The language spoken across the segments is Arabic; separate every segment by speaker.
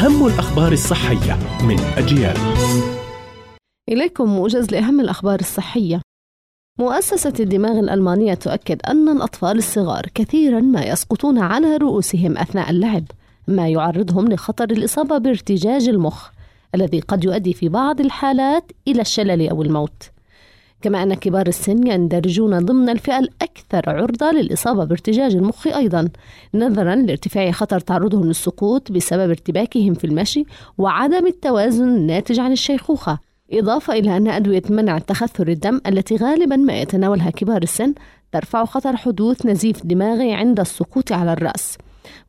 Speaker 1: أهم الأخبار الصحية من أجيال.
Speaker 2: إليكم موجز لأهم الأخبار الصحية. مؤسسة الدماغ الألمانية تؤكد أن الأطفال الصغار كثيرا ما يسقطون على رؤوسهم أثناء اللعب ما يعرضهم لخطر الإصابة بارتجاج المخ الذي قد يؤدي في بعض الحالات إلى الشلل أو الموت. كما أن كبار السن يندرجون ضمن الفئة الأكثر عرضة للإصابة بارتجاج المخ أيضا نظرا لارتفاع خطر تعرضهم للسقوط بسبب ارتباكهم في المشي وعدم التوازن الناتج عن الشيخوخة إضافة إلى أن أدوية منع تخثر الدم التي غالبا ما يتناولها كبار السن ترفع خطر حدوث نزيف دماغي عند السقوط على الرأس.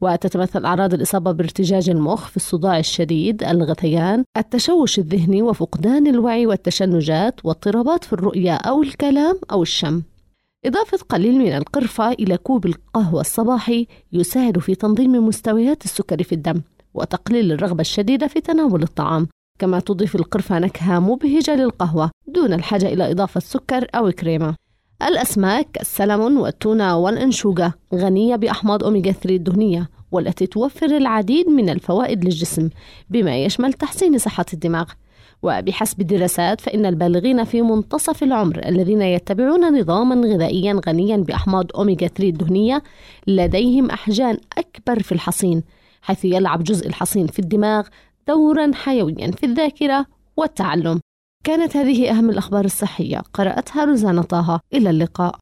Speaker 2: وتتمثل أعراض الإصابة بارتجاج المخ في الصداع الشديد، الغثيان، التشوش الذهني وفقدان الوعي والتشنجات واضطرابات في الرؤية أو الكلام أو الشم. إضافة قليل من القرفة إلى كوب القهوة الصباحي يساعد في تنظيم مستويات السكر في الدم وتقليل الرغبة الشديدة في تناول الطعام. كما تضيف القرفة نكهة مبهجة للقهوة دون الحاجة إلى إضافة سكر أو كريمة الأسماك السلمون والتونة والأنشوجة غنية بأحماض أوميجا 3 الدهنية والتي توفر العديد من الفوائد للجسم بما يشمل تحسين صحة الدماغ. وبحسب الدراسات فإن البالغين في منتصف العمر الذين يتبعون نظاما غذائيا غنيا بأحماض أوميجا 3 الدهنية لديهم أحجان أكبر في الحصين حيث يلعب جزء الحصين في الدماغ دورا حيويا في الذاكرة والتعلم. كانت هذه أهم الأخبار الصحية. قرأتها روزانا طه. إلى اللقاء.